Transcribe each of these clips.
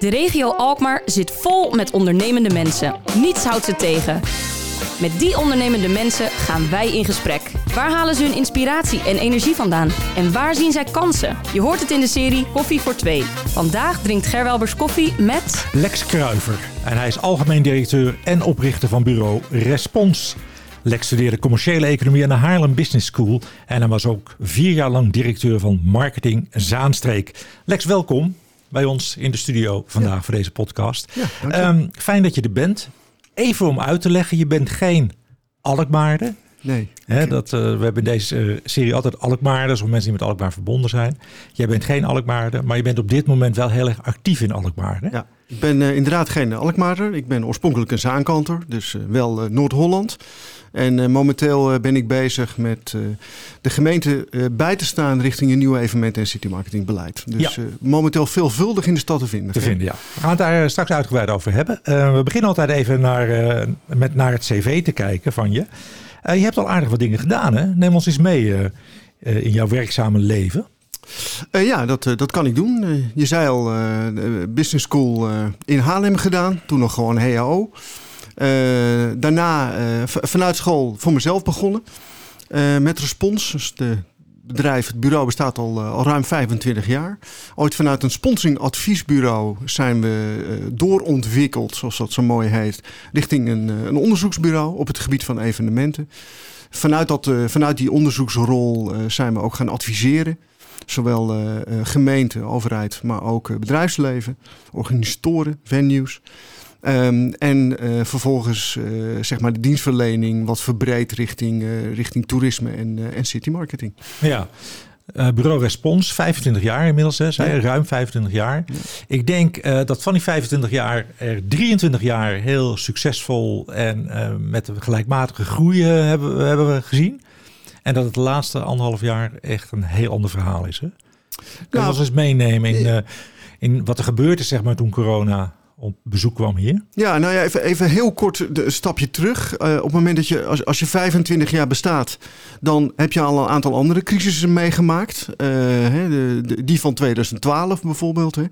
De regio Alkmaar zit vol met ondernemende mensen. Niets houdt ze tegen. Met die ondernemende mensen gaan wij in gesprek. Waar halen ze hun inspiratie en energie vandaan? En waar zien zij kansen? Je hoort het in de serie Koffie voor Twee. Vandaag drinkt Gerwelbers koffie met... Lex Kruiver. En hij is algemeen directeur en oprichter van bureau Respons. Lex studeerde commerciële economie aan de Haarlem Business School. En hij was ook vier jaar lang directeur van marketing Zaanstreek. Lex, welkom bij ons in de studio vandaag voor deze podcast. Ja, um, fijn dat je er bent. Even om uit te leggen, je bent geen Alkmaarder. Nee. Dat, uh, we hebben in deze uh, serie altijd Alkmaarders of mensen die met Alkmaar verbonden zijn. Jij bent geen Alkmaarder, maar je bent op dit moment wel heel erg actief in Alkmaar. Hè? Ja, ik ben uh, inderdaad geen Alkmaarder. Ik ben oorspronkelijk een Zaankanter, dus wel Noord-Holland. En momenteel ben ik bezig met de gemeente bij te staan richting een nieuw evenement- en citymarketingbeleid. Dus ja. momenteel veelvuldig in de stad te vinden. Te vinden, ja. We gaan het daar straks uitgebreid over hebben. we beginnen altijd even naar, met naar het cv te kijken van je. je hebt al aardig wat dingen gedaan, hè? Neem ons eens mee in jouw werkzame leven. Uh, ja, dat, uh, dat kan ik doen. Uh, je zei al, business school in Haarlem gedaan. Toen nog gewoon HAO. Uh, daarna uh, vanuit school voor mezelf begonnen. Uh, met Respons. Dus bedrijf, het bureau bestaat al, al ruim 25 jaar. Ooit vanuit een sponsoringadviesbureau zijn we doorontwikkeld, zoals dat zo mooi heet, richting een, een onderzoeksbureau op het gebied van evenementen. Vanuit, dat, vanuit die onderzoeksrol zijn we ook gaan adviseren. Zowel gemeente, overheid, maar ook bedrijfsleven, organisatoren, venues. Um, en uh, vervolgens uh, zeg maar de dienstverlening wat verbreed richting, uh, richting toerisme en, en citymarketing. Ja. bureau Respons, 25 jaar inmiddels, hè, zei ja. ruim 25 jaar. Ja. Ik denk dat van die 25 jaar er 23 jaar heel succesvol en met een gelijkmatige groei hebben, hebben we gezien. En dat het laatste anderhalf jaar echt een heel ander verhaal is. Hè? Kan je ons eens meenemen in, in wat er gebeurd is zeg maar, toen corona op bezoek kwam hier? Ja, nou ja, even, even heel kort een stapje terug. Uh, op het moment dat je, als, als je 25 jaar bestaat, dan heb je al een aantal andere crisissen meegemaakt. Uh, de, de, die van 2012 bijvoorbeeld. Hè.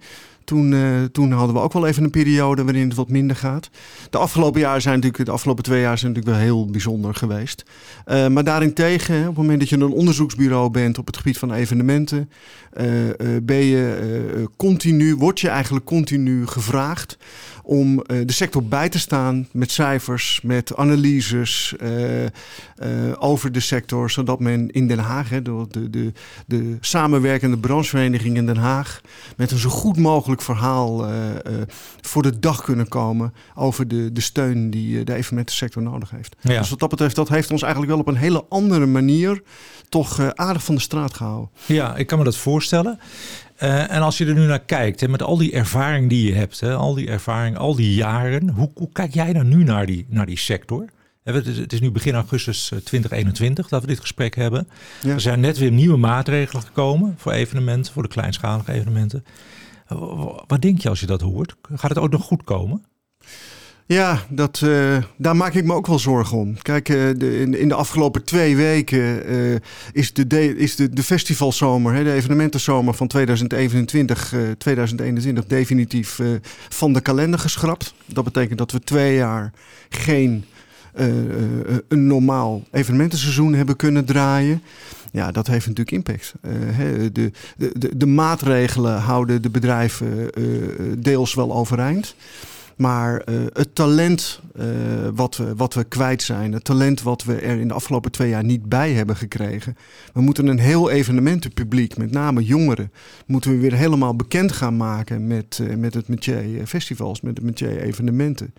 Toen, uh, toen hadden we ook wel even een periode waarin het wat minder gaat. De afgelopen jaren zijn natuurlijk, de afgelopen twee jaar zijn natuurlijk wel heel bijzonder geweest. Uh, maar daarentegen, op het moment dat je een onderzoeksbureau bent op het gebied van evenementen, uh, ben je continu, word je eigenlijk continu gevraagd om de sector bij te staan met cijfers, met analyses over de sector, zodat men in Den Haag, hè, de, de, de, de samenwerkende branchevereniging in Den Haag, met een zo goed mogelijk verhaal voor de dag kunnen komen over de, de steun die de evenementensector nodig heeft. Ja. Dus wat dat betreft, dat heeft ons eigenlijk wel op een hele andere manier toch aardig van de straat gehouden. Ja, ik kan me dat voorstellen. Uh, en als je er nu naar kijkt, hè, met al die ervaring die je hebt, hè, al die ervaring, al die jaren, hoe, hoe kijk jij dan nu naar die, naar die sector? Het is nu begin augustus 2021 dat we dit gesprek hebben. Ja. Er zijn net weer nieuwe maatregelen gekomen voor evenementen, voor de kleinschalige evenementen. Wat denk je als je dat hoort? Gaat het ook nog goed komen? Ja, dat, uh, daar maak ik me ook wel zorgen om. Kijk, uh, de, in, de afgelopen twee weken uh, is, de, is de, festivalzomer, hè, de evenementenzomer van 2021, 2021 definitief van de kalender geschrapt. Dat betekent dat we twee jaar geen een normaal evenementenseizoen hebben kunnen draaien. Ja, dat heeft natuurlijk impact. De, de, de, maatregelen houden de bedrijven deels wel overeind. Maar uh, het talent uh, wat, we, wat we kwijt zijn, het talent wat we er in de afgelopen twee jaar niet bij hebben gekregen. We moeten een heel evenementenpubliek, met name jongeren, moeten we weer helemaal bekend gaan maken met, uh, met het métier festivals, met het métier evenementen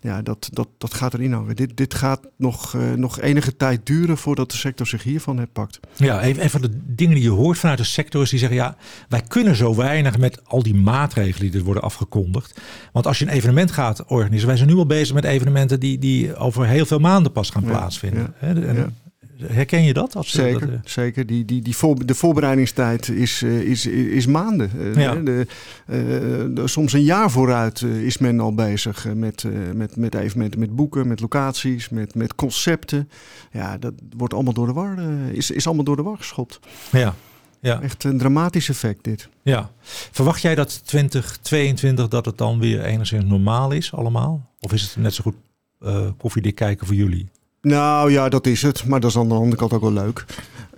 ja, dat, dat, dat gaat erin hangen. Dit, dit gaat nog, uh, nog enige tijd duren voordat de sector zich hiervan herpakt. Ja, even van de dingen die je hoort vanuit de sector is die zeggen... ja, wij kunnen zo weinig met al die maatregelen die er worden afgekondigd. Want als je een evenement gaat organiseren... wij zijn nu al bezig met evenementen die, die over heel veel maanden pas gaan plaatsvinden. Ja, ja, ja. Herken je dat? Als zeker, dat, uh... zeker. Die, die, die voor, de voorbereidingstijd is, uh, is, is maanden. Uh, ja. de, de, soms een jaar vooruit is men al bezig met, met, met evenementen, met boeken, met locaties, met, met concepten. Ja, dat wordt allemaal door de war, is, is allemaal door de war geschopt. Ja. ja. Echt een dramatisch effect dit. Ja. Verwacht jij dat 2022 dat het dan weer enigszins normaal is allemaal? Of is het net zo goed uh, koffiedik kijken voor jullie? Nou ja, dat is het. Maar dat is aan de andere kant ook wel leuk.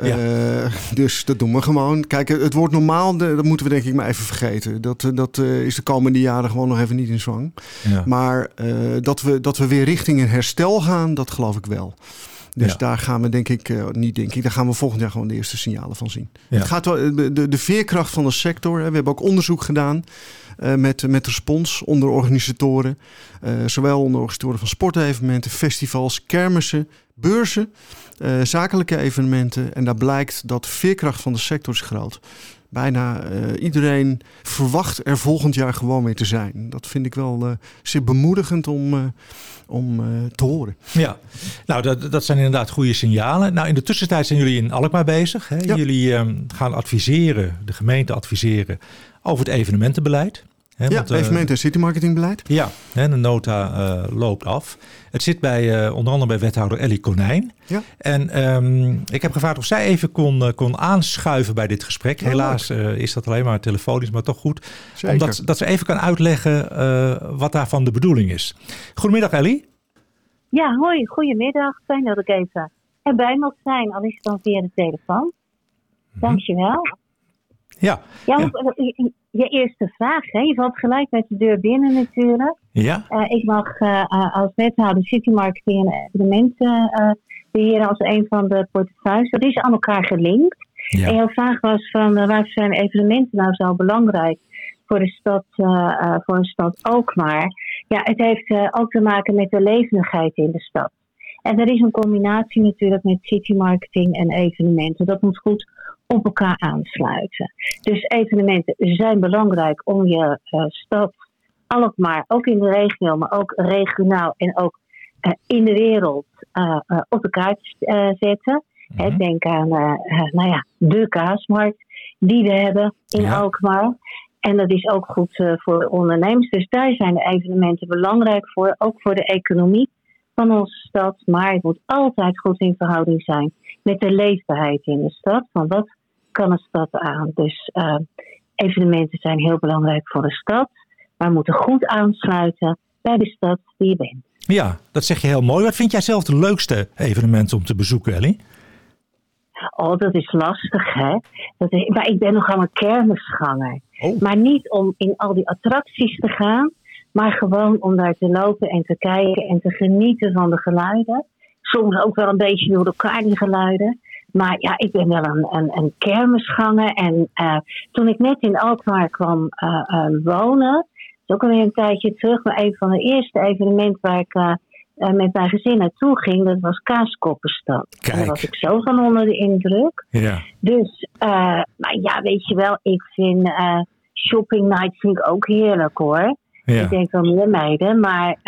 Ja. Uh, dus dat doen we gewoon. Kijk, het wordt normaal, dat moeten we denk ik maar even vergeten. Dat, dat uh, is de komende jaren gewoon nog even niet in zwang. Ja. Maar uh, dat, we, dat we weer richting een herstel gaan, dat geloof ik wel. Dus ja. daar gaan we denk ik, uh, niet denk ik, daar gaan we volgend jaar gewoon de eerste signalen van zien. Ja. Het gaat wel, de, de, de, veerkracht van de sector, hè, we hebben ook onderzoek gedaan uh, met, met respons onder organisatoren. Uh, zowel onder organisatoren van sportevenementen, festivals, kermissen, beurzen, zakelijke evenementen. En daar blijkt dat de veerkracht van de sector is groot. Bijna iedereen verwacht er volgend jaar gewoon mee te zijn. Dat vind ik wel zeer bemoedigend om om uh, te horen. Ja, nou dat, dat zijn inderdaad goede signalen. Nou in de tussentijd zijn jullie in Alkmaar bezig. Hè? Ja. Jullie um, gaan adviseren, de gemeente adviseren over het evenementenbeleid. Hè, ja, want, evenementen- en citymarketingbeleid. Ja, hè, de nota uh, loopt af. Het zit bij, uh, onder andere bij wethouder Ellie Konijn. Ja. En um, ik heb gevraagd of zij even kon, kon aanschuiven bij dit gesprek. Ja, Helaas is dat alleen maar telefonisch, maar toch goed. Zeker. Omdat dat ze even kan uitleggen wat daarvan de bedoeling is. Goedemiddag Ellie. Ja, hoi, goedemiddag. Fijn dat ik even erbij mag zijn, al is het dan via de telefoon. Dankjewel. Ja. Ja, ja. Je, je eerste vraag, hè? je valt gelijk met de deur binnen natuurlijk. Ja. Uh, ik mag uh, als wethouder city marketing en evenementen uh, beheren als een van de portefeuilles. Dat is aan elkaar gelinkt. Ja. En jouw vraag was van waar zijn evenementen nou zo belangrijk voor de stad, voor een stad ook maar. Ja, het heeft ook te maken met de levendigheid in de stad. En er is een combinatie natuurlijk met city marketing en evenementen. Dat moet goed op elkaar aansluiten. Dus evenementen zijn belangrijk om je uh, stad, Alkmaar, ook in de regio, maar ook regionaal en ook uh, in de wereld op elkaar te zetten. Mm -hmm. Denk aan nou ja, de kaasmarkt die we hebben in ja. Alkmaar. En dat is ook goed uh, voor de ondernemers. Dus daar zijn de evenementen belangrijk voor. Ook voor de economie van onze stad. Maar het moet altijd goed in verhouding zijn met de leefbaarheid in de stad. Van wat kan een stad aan? Dus uh, evenementen zijn heel belangrijk voor de stad. Maar moeten goed aansluiten bij de stad die je bent. Ja, dat zeg je heel mooi. Wat vind jij zelf de leukste evenementen om te bezoeken, Ellie? Oh, dat is lastig, hè? Dat is, maar ik ben nogal een kermisganger. Oh. Maar niet om in al die attracties te gaan, maar gewoon om daar te lopen en te kijken en te genieten van de geluiden. Soms ook wel een beetje door elkaar die geluiden. Maar ja, ik ben wel een, een, een kermisganger. En uh, toen ik net in Alkmaar kwam uh, uh, wonen, dat is ook alweer een tijdje terug, maar een van de eerste evenementen waar ik met mijn gezin naartoe ging, dat was Kaaskoppenstad. Kijk. En daar was ik zo van onder de indruk. Ja. Dus, maar ja, weet je wel, ik vind shopping night vind ik ook heerlijk hoor. Ja. Ik denk wel meer meiden, maar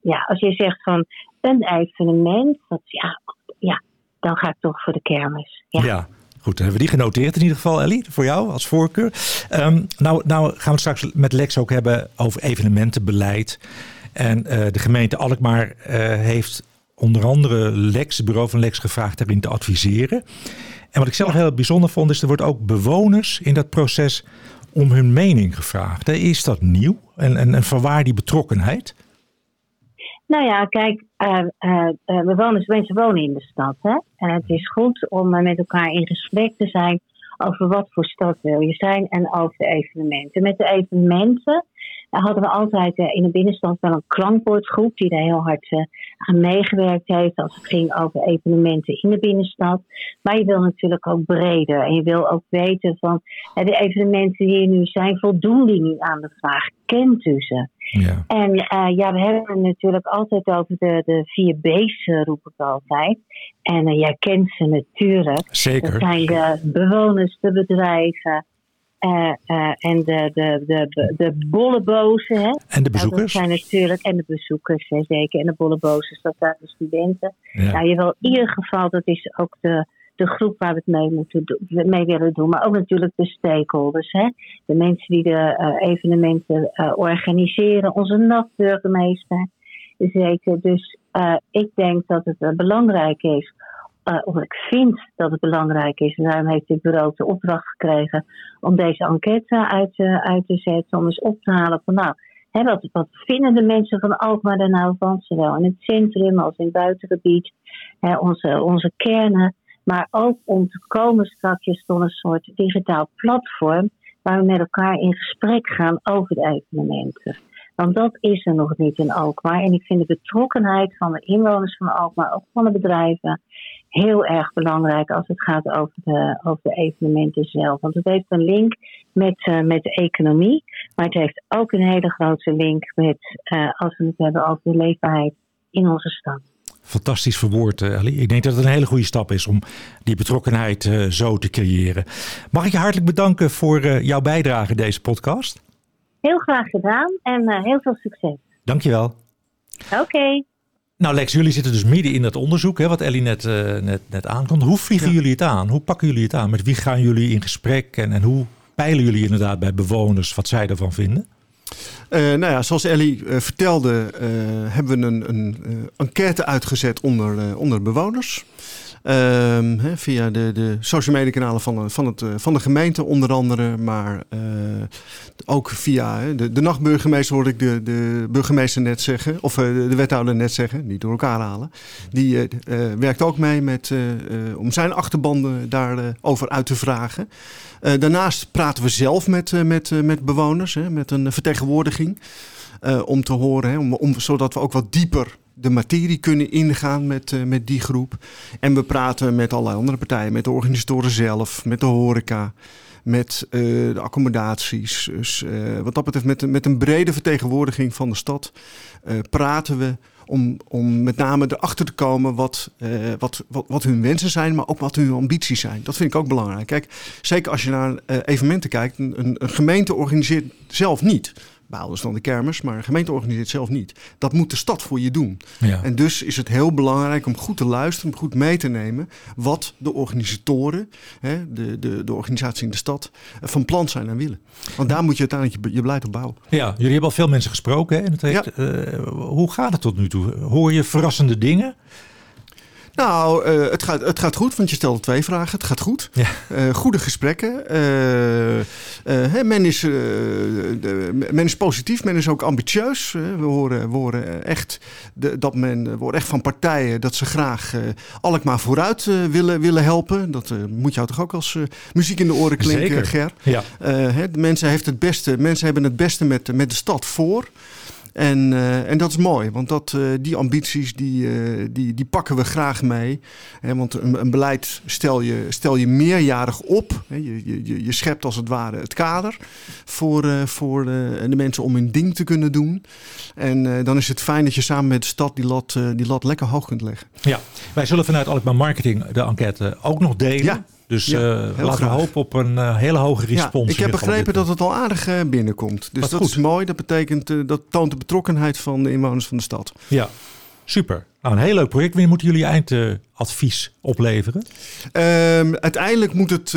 ja, als je zegt van een evenement, dat, ja, ja, dan ga ik toch voor de kermis. Ja. ja. Goed, dan hebben we die genoteerd in ieder geval, Ellie, voor jou als voorkeur. Um, nou, nou gaan we het straks met Lex ook hebben over evenementenbeleid. En uh, de gemeente Alkmaar uh, heeft onder andere Lex, het bureau van Lex, gevraagd daarin te adviseren. En wat ik zelf heel bijzonder vond, is er wordt ook bewoners in dat proces om hun mening gevraagd. Is dat nieuw? En, en, en vanwaar die betrokkenheid? Nou ja, kijk, bewoners, mensen wonen in de stad. Hè? En het is goed om met elkaar in gesprek te zijn over wat voor stad wil je zijn en over de evenementen. Met de evenementen hadden we altijd in de binnenstad wel een klankbordgroep die daar heel hard aan meegewerkt heeft als het ging over evenementen in de binnenstad. Maar je wil natuurlijk ook breder en je wil ook weten van de evenementen die er nu zijn, voldoen die nu aan de vraag? Kent u ze? Ja. En uh, ja, we hebben het natuurlijk altijd over de, de vier B's, roep ik altijd. En uh, jij kent ze natuurlijk. Zeker. Dat zijn de bewoners, de bedrijven en de, de, de, de bollebozen. Hè? En de bezoekers. Dat zijn natuurlijk, en de bezoekers, hè, zeker. En de bollebozen, dat zijn de studenten. Ja. Nou, je wil in ieder geval, dat is ook de, de groep waar we het mee, moeten doen, mee willen doen. Maar ook natuurlijk de stakeholders. Hè? De mensen die de uh, evenementen organiseren. Onze nachtburgemeester. Zeker. Dus ik denk dat het belangrijk is uh, omdat ik vind dat het belangrijk is. En daarom heeft dit bureau de opdracht gekregen om deze enquête uit, uit te zetten. Om eens op te halen van nou, hè, wat, wat vinden de mensen van Alkmaar er nou van? Zowel in het centrum als in het buitengebied. Onze, onze kernen. Maar ook om te komen straks tot een soort digitaal platform. Waar we met elkaar in gesprek gaan over de evenementen. Want dat is er nog niet in Alkmaar. En ik vind de betrokkenheid van de inwoners van Alkmaar, ook van de bedrijven, heel erg belangrijk als het gaat over de, over de evenementen zelf. Want het heeft een link met, uh, met de economie, maar het heeft ook een hele grote link met, uh, als we het hebben over de leefbaarheid in onze stad. Fantastisch verwoord, Ellie. Ik denk dat het een hele goede stap is om die betrokkenheid zo te creëren. Mag ik je hartelijk bedanken voor jouw bijdrage in deze podcast? Heel graag gedaan en uh, heel veel succes. Dankjewel. Oké. Okay. Nou Lex, jullie zitten dus midden in dat onderzoek, hè, wat Ellie net, uh, net, net aankomt. Hoe vliegen ja. jullie het aan? Hoe pakken jullie het aan? Met wie gaan jullie in gesprek? En, en hoe peilen jullie inderdaad bij bewoners wat zij ervan vinden? Uh, nou ja, zoals Ellie uh, vertelde, uh, hebben we een, een enquête uitgezet onder, onder bewoners. He, via de, de social media kanalen van, van, het, van de gemeente onder andere. Maar uh, ook via de, de nachtburgemeester hoorde ik de, de burgemeester net zeggen. Of uh, de wethouder net zeggen, niet door elkaar halen. Die werkt ook mee met, om zijn achterbanden daarover uit te vragen. daarnaast praten we zelf met, met, met bewoners, met een vertegenwoordiging. om te horen, om, om, zodat we ook wat dieper de materie kunnen ingaan met, uh, met die groep. En we praten met allerlei andere partijen, met de organisatoren zelf, met de horeca, met uh, de accommodaties. Dus uh, wat dat betreft, met, met een brede vertegenwoordiging van de stad praten we. Om, om met name erachter te komen wat, wat, wat, wat hun wensen zijn, maar ook wat hun ambities zijn. Dat vind ik ook belangrijk. Kijk, zeker als je naar evenementen kijkt, een gemeente organiseert zelf niet behouders dan de kermis, maar een gemeente organiseert zelf niet. Dat moet de stad voor je doen. Ja. En dus is het heel belangrijk om goed te luisteren, om goed mee te nemen wat de organisatoren, hè, de, de, de organisatie in de stad, van plan zijn en willen. Want daar moet je uiteindelijk je, je beleid op bouwen. Ja, jullie hebben al veel mensen gesproken. Hè, en het ja. uh, hoe gaat het tot nu toe? Hoor je verrassende dingen? Nou, uh, het, gaat, het gaat goed, want je stelde twee vragen. Het gaat goed. Ja. Uh, goede gesprekken. Uh, men, is, men is positief, men is ook ambitieus. we, horen, we horen echt de, dat men horen echt van partijen dat ze graag Alkmaar vooruit willen, willen helpen. Dat moet jou toch ook als muziek in de oren klinken, Zeker. Ger? Ja. Hè, mensen, heeft het beste, mensen hebben het beste met, met de stad voor. En, uh, en dat is mooi, want dat, uh, die ambities die, uh, die, die pakken we graag mee. Hè, want een, een, beleid stel je, stel je meerjarig op. Hè, je, je, je schept als het ware het kader voor, voor de mensen om hun ding te kunnen doen. En dan is het fijn dat je samen met de stad die lat, die lat lekker hoog kunt leggen. Ja, wij zullen vanuit Alkmaar Marketing de enquête ook nog delen. Ja. Dus ja, uh, laten we hopen op een uh, hele hoge respons. Ja, ik heb begrepen dat het al aardig uh, binnenkomt. Dus Wat dat goed. is mooi. Dat betekent dat toont de betrokkenheid van de inwoners van de stad. Ja, super. Nou, een heel leuk project. Wanneer moeten jullie eindadvies opleveren? Um, uiteindelijk moet het,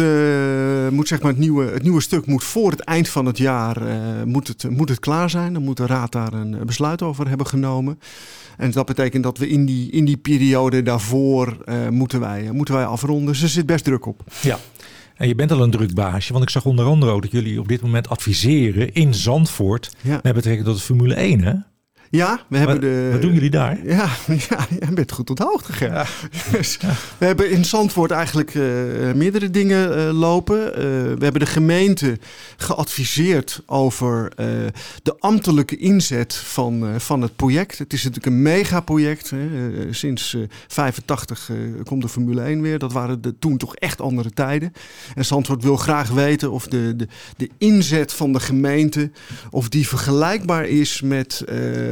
moet zeg maar het, nieuwe, het nieuwe stuk moet voor het eind van het jaar moet het, moet het klaar zijn. Dan moet de raad daar een besluit over hebben genomen. En dat betekent dat we in die, in die periode daarvoor uh, moeten, wij, moeten wij afronden. Dus er zit best druk op. Ja. En je bent al een druk baasje, want ik zag onder andere ook dat jullie op dit moment adviseren in Zandvoort ja. met betrekking tot de Formule 1, hè? Ja, we hebben wat, de. Wat doen jullie daar? Ja, ja je bent goed op de hoogte, Ger. Ja. Dus, ja. We hebben in Zandvoort eigenlijk uh, meerdere dingen uh, lopen. Uh, we hebben de gemeente geadviseerd over de ambtelijke inzet van, van het project. Het is natuurlijk een megaproject. sinds 85 komt de Formule 1 weer. Dat waren de, toen toch echt andere tijden. En Zandvoort wil graag weten of de, de, de inzet van de gemeente... of die vergelijkbaar is met...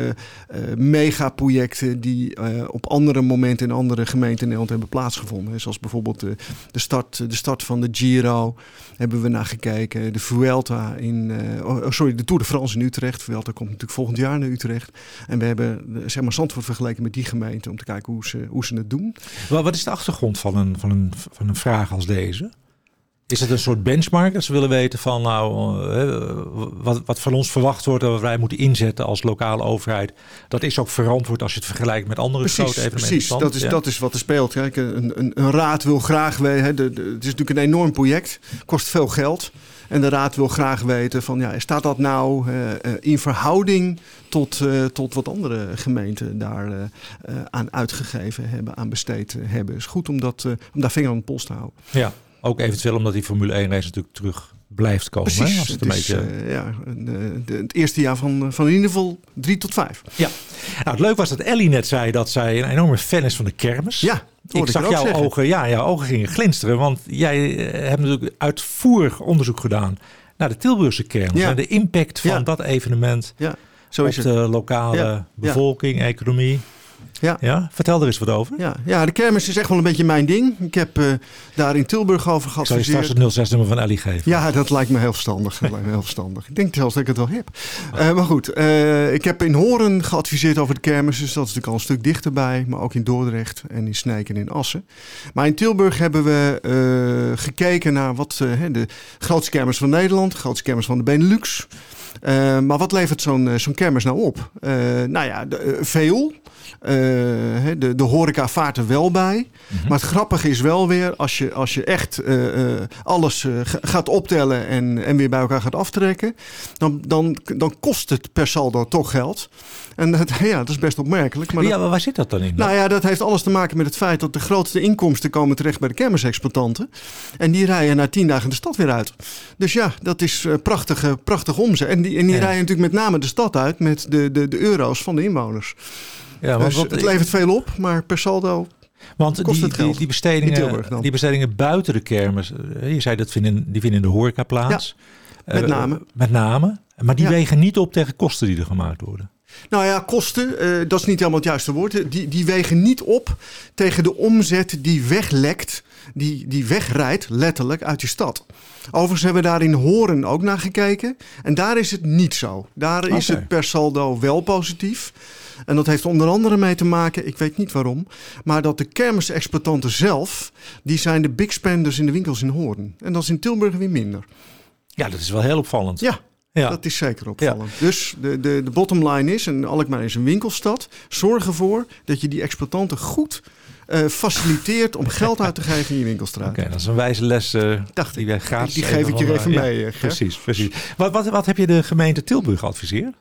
Uh, megaprojecten die uh, op andere momenten in andere gemeenten in Nederland hebben plaatsgevonden. Zoals bijvoorbeeld de, start, de start van de Giro hebben we naar gekeken. De Vuelta in, uh, oh, sorry, de Tour de France in Utrecht. Vuelta komt natuurlijk volgend jaar naar Utrecht. En we hebben zeg maar Zandvoort vergeleken met die gemeente om te kijken hoe ze, hoe ze het doen. Wat is de achtergrond van een, van een, van een vraag als deze? Is het een soort benchmark dat ze willen weten van nou, eh, wat, wat van ons verwacht wordt en wat wij moeten inzetten als lokale overheid? Dat is ook verantwoord als je het vergelijkt met andere precies, grote evenementen. Precies, dat is, dat is wat er speelt. Kijk, een, een, een raad wil graag weten. Het is natuurlijk een enorm project, kost veel geld. En de raad wil graag weten van ja, staat dat nou uh, in verhouding tot, uh, tot wat andere gemeenten daar aan uitgegeven hebben, aan besteed hebben. Het is goed om, dat, om daar vinger aan de pols te houden. Ja. Ook eventueel omdat die Formule 1 race natuurlijk terug blijft komen. Precies, hè? Als het, een is, beetje... uh, ja, de, de, het eerste jaar van, van in ieder geval drie tot vijf. Ja, nou, het leuk was dat Ellie net zei dat zij een enorme fan is van de kermis. Ja, ik zag jouw zeggen. ogen, ja, jouw ogen gingen glinsteren, want jij hebt natuurlijk uitvoerig onderzoek gedaan naar de Tilburgse kermis Ja. en de impact van Ja. dat evenement Ja, zo is op het. de lokale bevolking, economie. Ja. Ja, vertel er eens wat over. Ja, ja, de kermis is echt wel een beetje mijn ding. Ik heb eh, daar in Tilburg over Ik zal je straks het 06-nummer van Ellie geven. Ja, dat lijkt me heel verstandig. Dat lijkt me heel verstandig. Ik denk zelfs dat ik het wel heb. Eh, maar goed, eh, ik heb in Horen geadviseerd over de kermis. Dus dat is natuurlijk al een stuk dichterbij. Maar ook in Dordrecht en in Sneek en in Assen. Maar in Tilburg hebben we gekeken naar wat, de grootste kermis van Nederland. De grootste kermis van de Benelux. Eh, maar wat levert zo'n eh, zo'n kermis nou op? Eh, nou ja, de, veel. De, de horeca vaart er wel bij. Maar het grappige is wel weer, als je, als je echt alles ga- gaat optellen en, en weer bij elkaar gaat aftrekken, dan, dan, dan kost het per saldo toch geld. En dat, ja, dat is best opmerkelijk. Maar dat- ja, maar waar zit dat dan in? nou ja, dat heeft alles te maken met het feit dat de grootste inkomsten komen terecht bij de kermisexploitanten. En die rijden na tien dagen de stad weer uit. Dus ja, dat is prachtige, prachtige omzet. En die, en die Ja. rijden natuurlijk met name de stad uit met de, de, de euro's van de inwoners. ja, want, dus wat- het levert veel op, maar per saldo Want kost die, het geld. Die, die, bestedingen, die bestedingen buiten de kermis, eh, je zei dat vinden, die vinden in de horeca plaats. met Eh, name. Met name. Maar die Ja. wegen niet op tegen kosten die er gemaakt worden. Nou ja, kosten, eh, dat is niet helemaal het juiste woord. Die, die wegen niet op tegen de omzet die weglekt, die, die wegrijdt letterlijk uit je stad. Overigens hebben we daar in Horen ook naar gekeken. En daar is het niet zo. Daar is het per saldo wel positief. En dat heeft onder andere mee te maken, ik weet niet waarom, maar dat de kermisexploitanten zelf, die zijn de big spenders in de winkels in Horen. En dat is in Tilburg weer minder. Ja, dat is wel heel opvallend. Ja, Ja. dat is zeker opvallend. Dus de, de, de bottom line is, en Alkmaar is een winkelstad, zorg ervoor dat je die exploitanten goed eh, faciliteert om geld uit te geven in je winkelstraat. Oké, dat is een wijze les Dacht die wij gratis Die geef ik je even mee, eh. Precies, precies. Wat, wat, wat heb je de gemeente Tilburg geadviseerd?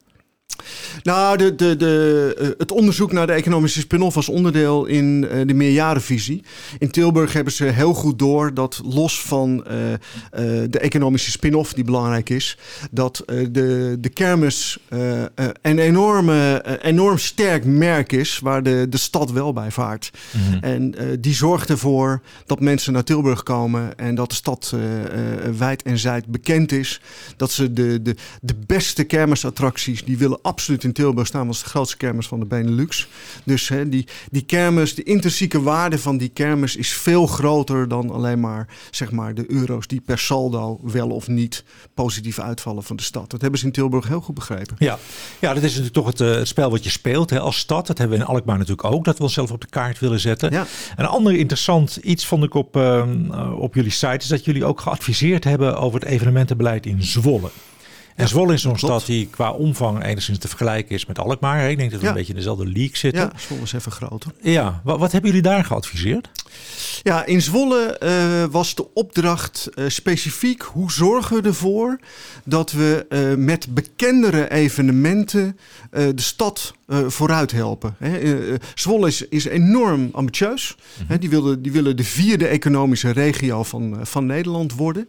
Nou, de, de, de, eh, het onderzoek naar de economische spin-off was onderdeel in eh, de meerjarenvisie. In Tilburg hebben ze heel goed door dat los van eh, de economische spin-off die belangrijk is, dat de, de kermis een enorme, enorm sterk merk is waar de, de stad wel bij vaart. En eh, die zorgt ervoor dat mensen naar Tilburg komen en dat de stad wijd en zijd bekend is. Dat ze de, de, de beste kermisattracties, die willen absoluut in Tilburg staan, is de grootste kermis van de Benelux. Dus hè, die, die kermis, de intrinsieke waarde van die kermis is veel groter dan alleen maar, zeg maar de euro's die per saldo wel of niet positief uitvallen van de stad. Dat hebben ze in Tilburg heel goed begrepen. Ja. ja, dat is natuurlijk toch het, eh, het spel wat je speelt hè, als stad. Dat hebben we in Alkmaar natuurlijk ook, dat we onszelf op de kaart willen zetten. Ja. Een ander interessant iets vond ik op, ehm, eh, op jullie site, is dat jullie ook geadviseerd hebben over het evenementenbeleid in Zwolle. En Zwolle is zo'n stad die qua omvang enigszins te vergelijken is met Alkmaar. Ik denk dat we een beetje in dezelfde league zitten. Ja, Zwolle is even groter. Ja, wat, wat hebben jullie daar geadviseerd? Ja, in Zwolle eh, was de opdracht eh, specifiek hoe zorgen we ervoor dat we eh, met bekendere evenementen de stad vooruit helpen. Hè, Zwolle is, is enorm ambitieus. Hè, die, willen, die willen de vierde economische regio van, van Nederland worden.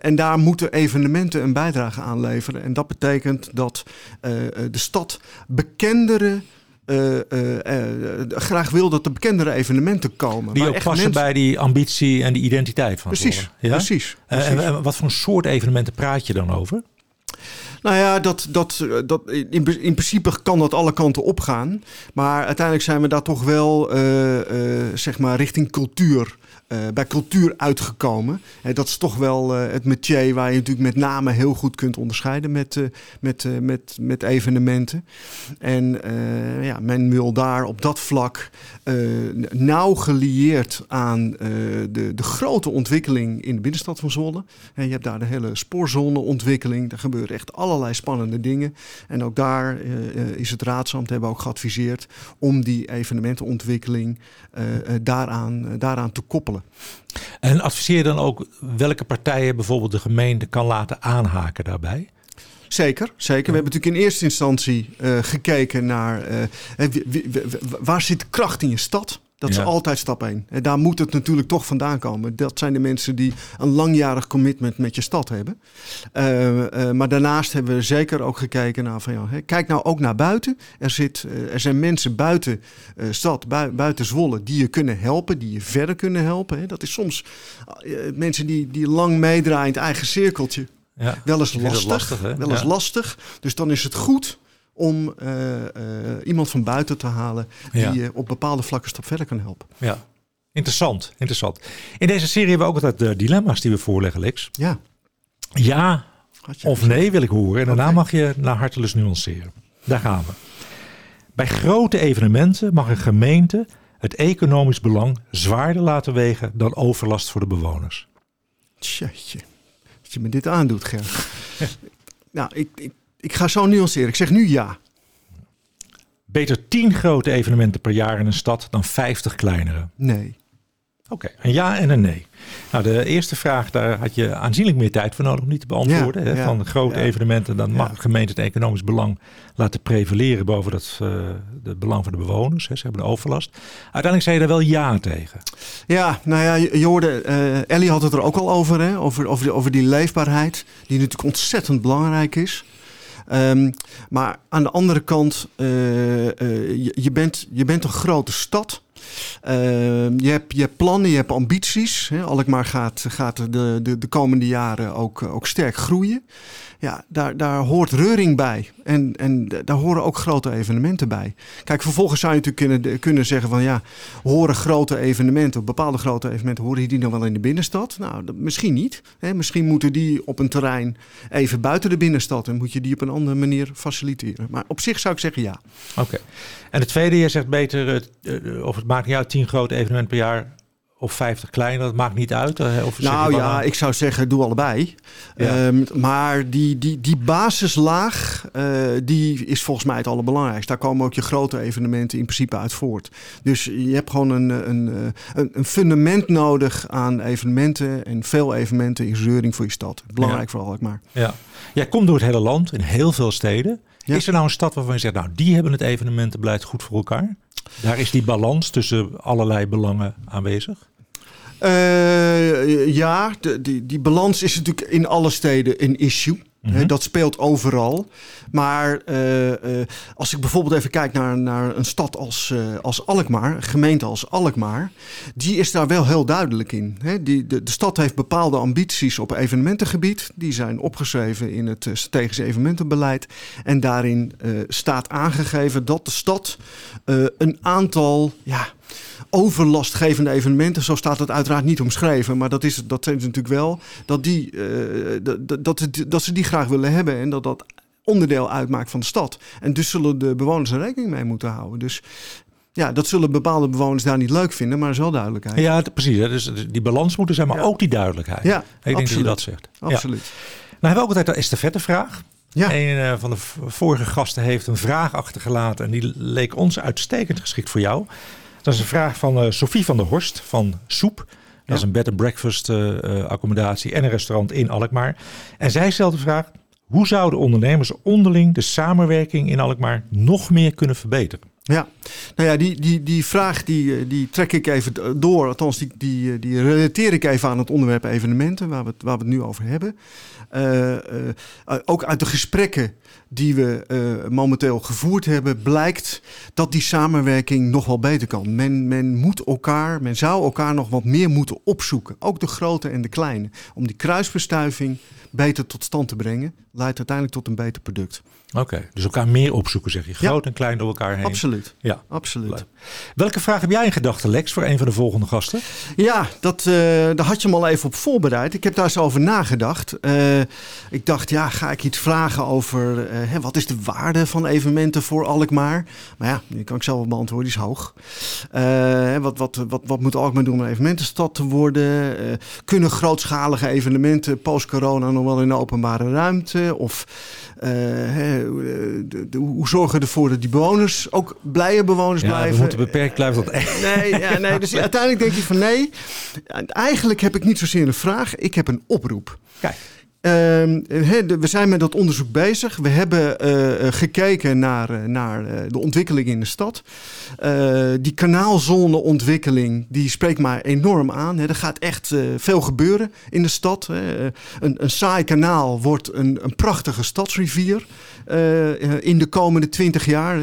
En daar moeten evenementen een bijdrage aan leveren. En dat betekent dat de stad bekendere. Eh, eh, eh, graag wil dat er bekendere evenementen komen. Die ook passen mensen- bij die ambitie en die identiteit van Precies. Ja? precies. Precies. en, en wat voor soort evenementen praat je dan over? Nou ja, dat, dat, dat, in, in principe kan dat alle kanten opgaan. Maar uiteindelijk zijn we daar toch wel uh, uh, zeg maar richting cultuur uh, bij cultuur uitgekomen. Uh, dat is toch wel uh, het métier waar je natuurlijk met name heel goed kunt onderscheiden met, met, met, met evenementen. En ja, men wil daar op dat vlak nauw gelieerd aan de, de grote ontwikkeling in de binnenstad van Zwolle. En je hebt daar de hele spoorzoneontwikkeling. Daar gebeuren echt allerlei spannende dingen. En ook daar is het raadsamt, hebben ook geadviseerd, om die evenementenontwikkeling daaraan, daaraan te koppelen. En adviseer dan ook welke partijen bijvoorbeeld de gemeente kan laten aanhaken daarbij? Zeker, zeker. We hebben natuurlijk in eerste instantie uh, gekeken naar uh, waar zit kracht in je stad? Dat is altijd stap 1. En daar moet het natuurlijk toch vandaan komen. Dat zijn de mensen die een langjarig commitment met je stad hebben. Uh, uh, maar daarnaast hebben we zeker ook gekeken naar van ja, hè, kijk nou ook naar buiten. Er, zit, uh, er zijn mensen buiten stad, bui, buiten Zwolle, die je kunnen helpen, die je verder kunnen helpen. Hè. Dat is soms mensen die, die lang meedraaien in het eigen cirkeltje. Ja, wel eens lastig. lastig wel eens ja. lastig. Dus dan is het goed om uh, uh, iemand van buiten te halen die je ja. op bepaalde vlakken stap verder kan helpen. Ja, interessant, interessant. In deze serie hebben we ook altijd de dilemma's die we voorleggen, Lex. Ja. Ja of nee wil ik horen. En daarna okay. mag je naar hartelust nuanceren. Daar gaan we. Bij grote evenementen mag een gemeente het economisch belang zwaarder laten wegen dan overlast voor de bewoners. Tjeetje, dat je me dit aandoet, Ger. nou, ik, ik ik ga zo nuanceren. Ik zeg nu ja. Beter 10 grote evenementen per jaar in een stad dan 50 kleinere? Nee. Oké, okay, een ja en een nee. Nou, de eerste vraag, daar had je aanzienlijk meer tijd voor nodig om niet te beantwoorden. Ja, hè? Van grote ja, evenementen, dan mag de gemeente het economisch belang laten prevaleren boven dat, uh, het belang van de bewoners. Hè? Ze hebben de overlast. Uiteindelijk zei je daar wel ja tegen. Ja, nou ja, je hoorde, uh, Ellie had het er ook al over, hè? Over, over, over die leefbaarheid, die natuurlijk ontzettend belangrijk is. Um, maar aan de andere kant, uh, uh, je, je, bent, je bent een grote stad. Uh, je, hebt, je hebt plannen, je hebt ambities. Alkmaar gaat, gaat de, de, de komende jaren ook, ook sterk groeien. Ja, daar, daar hoort reuring bij. En, en daar horen ook grote evenementen bij. Kijk, vervolgens zou je natuurlijk kunnen, kunnen zeggen van ja, horen grote evenementen, bepaalde grote evenementen, horen die dan wel in de binnenstad? Nou, misschien niet. Hè. Misschien moeten die op een terrein even buiten de binnenstad en moet je die op een andere manier faciliteren. Maar op zich zou ik zeggen ja. Oké. En het tweede, je zegt beter, uh, of het maakt uit, tien grote evenementen per jaar of 50 kleine, dat maakt niet uit? Of nou ja, aan? ik zou zeggen, doe allebei. Ja. Um, maar die, die, die basislaag, uh, die is volgens mij het allerbelangrijkste. Daar komen ook je grote evenementen in principe uit voort. Dus je hebt gewoon een, een, een, een fundament nodig aan evenementen en veel evenementen in zeuring voor je stad. Belangrijk ja. vooral, maar. Ja. Jij komt door het hele land, in heel veel steden. Ja. Is er nou een stad waarvan je zegt, nou, die hebben het evenementenbeleid goed voor elkaar? Daar is die balans tussen allerlei belangen aanwezig? Uh, ja, de, die, die balans is natuurlijk in alle steden een issue. Mm -hmm. Dat speelt overal. Maar uh, uh, als ik bijvoorbeeld even kijk naar, naar een stad als, uh, als Alkmaar, een gemeente als Alkmaar, die is daar wel heel duidelijk in. Hè? Die, de, de stad heeft bepaalde ambities op evenementengebied. Die zijn opgeschreven in het strategische evenementenbeleid. En daarin staat aangegeven dat de stad een aantal. Ja, overlastgevende evenementen, zo staat het uiteraard niet omschreven, maar dat is dat zijn ze natuurlijk wel, dat, die, uh, dat, dat, dat ze die graag willen hebben en dat dat onderdeel uitmaakt van de stad. En dus zullen de bewoners er rekening mee moeten houden. Dus ja, dat zullen bepaalde bewoners daar niet leuk vinden, maar er is wel duidelijkheid. Ja, precies. Dus die balans moet er zijn, maar ja. ook die duidelijkheid. Ja, ik denk absoluut. dat je dat zegt. Absoluut. Ja. Nou hebben we ook altijd de estafettevraag. Ja. Een van de vorige gasten heeft een vraag achtergelaten en die leek ons uitstekend geschikt voor jou. Dat is een vraag van uh, Sophie van der Horst van Soep. Dat is een bed and breakfast uh, accommodatie en een restaurant in Alkmaar. En zij stelt de vraag: hoe zouden ondernemers onderling de samenwerking in Alkmaar nog meer kunnen verbeteren? Ja, nou ja, die, die, die vraag die, die trek ik even door. Althans, die, die, die relateer ik even aan het onderwerp evenementen, waar we het, waar we het nu over hebben. Uh, ook uit de gesprekken die we uh, momenteel gevoerd hebben, blijkt dat die samenwerking nog wel beter kan. Men, men moet elkaar, men zou elkaar nog wat meer moeten opzoeken. Ook de grote en de kleine. Om die kruisbestuiving beter tot stand te brengen, leidt uiteindelijk tot een beter product. Oké, dus elkaar meer opzoeken, zeg je. Groot en klein door elkaar heen. Absoluut. Ja, absoluut. Welke vraag heb jij in gedachten, Lex, voor een van de volgende gasten? Ja, dat, uh, daar had je me al even op voorbereid. Ik heb daar eens over nagedacht. Uh, ik dacht, ja, ga ik iets vragen over uh, hè, wat is de waarde van evenementen voor Alkmaar? Maar ja, die kan ik zelf beantwoorden, die is hoog. wat, wat, wat, wat moet Alkmaar doen om een evenementenstad te worden? kunnen grootschalige evenementen post-corona nog wel in de openbare ruimte? Of hè, de, de, hoe zorgen we ervoor dat die bewoners ook blije bewoners ja, blijven? We moeten beperkt blijven tot echt. Nee, ja, nee, dus uiteindelijk denk je van nee. Eigenlijk heb ik niet zozeer een vraag, ik heb een oproep. Kijk. Uh, we zijn met dat onderzoek bezig. We hebben uh, gekeken naar, uh, naar de ontwikkeling in de stad. die kanaalzoneontwikkeling die spreekt mij enorm aan. Er gaat echt veel gebeuren in de stad. Een, een saai kanaal wordt een, een prachtige stadsrivier. in de komende twintig jaar.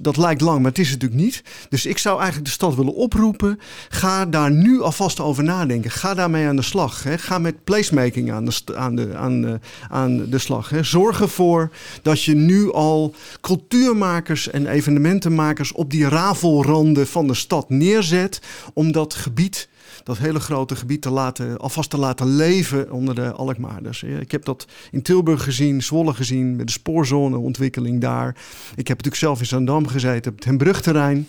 Dat, lijkt lang, maar het is het natuurlijk niet. Dus ik zou eigenlijk de stad willen oproepen. Ga daar nu alvast over nadenken. Ga daarmee aan de slag. Ga met placemaking aan de, aan de, aan de, aan de slag. Hè. Zorg ervoor dat je nu al cultuurmakers en evenementenmakers op die rafelranden van de stad neerzet om dat gebied dat hele grote gebied te laten, alvast te laten leven onder de Alkmaarders. Ik heb dat in Tilburg gezien, Zwolle gezien, met de spoorzoneontwikkeling daar. Ik heb natuurlijk zelf in Zandam gezeten op het Hembrugterrein.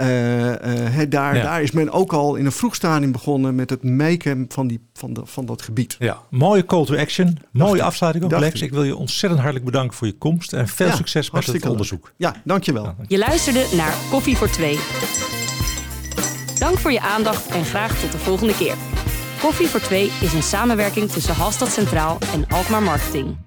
Uh, uh, daar, ja. daar is men ook al in een vroeg stadium begonnen met het maken van, die, van, de, van dat gebied. Ja, mooie call to action. Mooie afsluiting ook, Lex. Ik wil je ontzettend hartelijk bedanken voor je komst en veel ja, succes met het onderzoek. Ja, dankjewel. Je luisterde naar Koffie voor Twee. Dank voor je aandacht en graag tot de volgende keer. Koffie voor Twee is een samenwerking tussen Halstad Centraal en Alkmaar Marketing.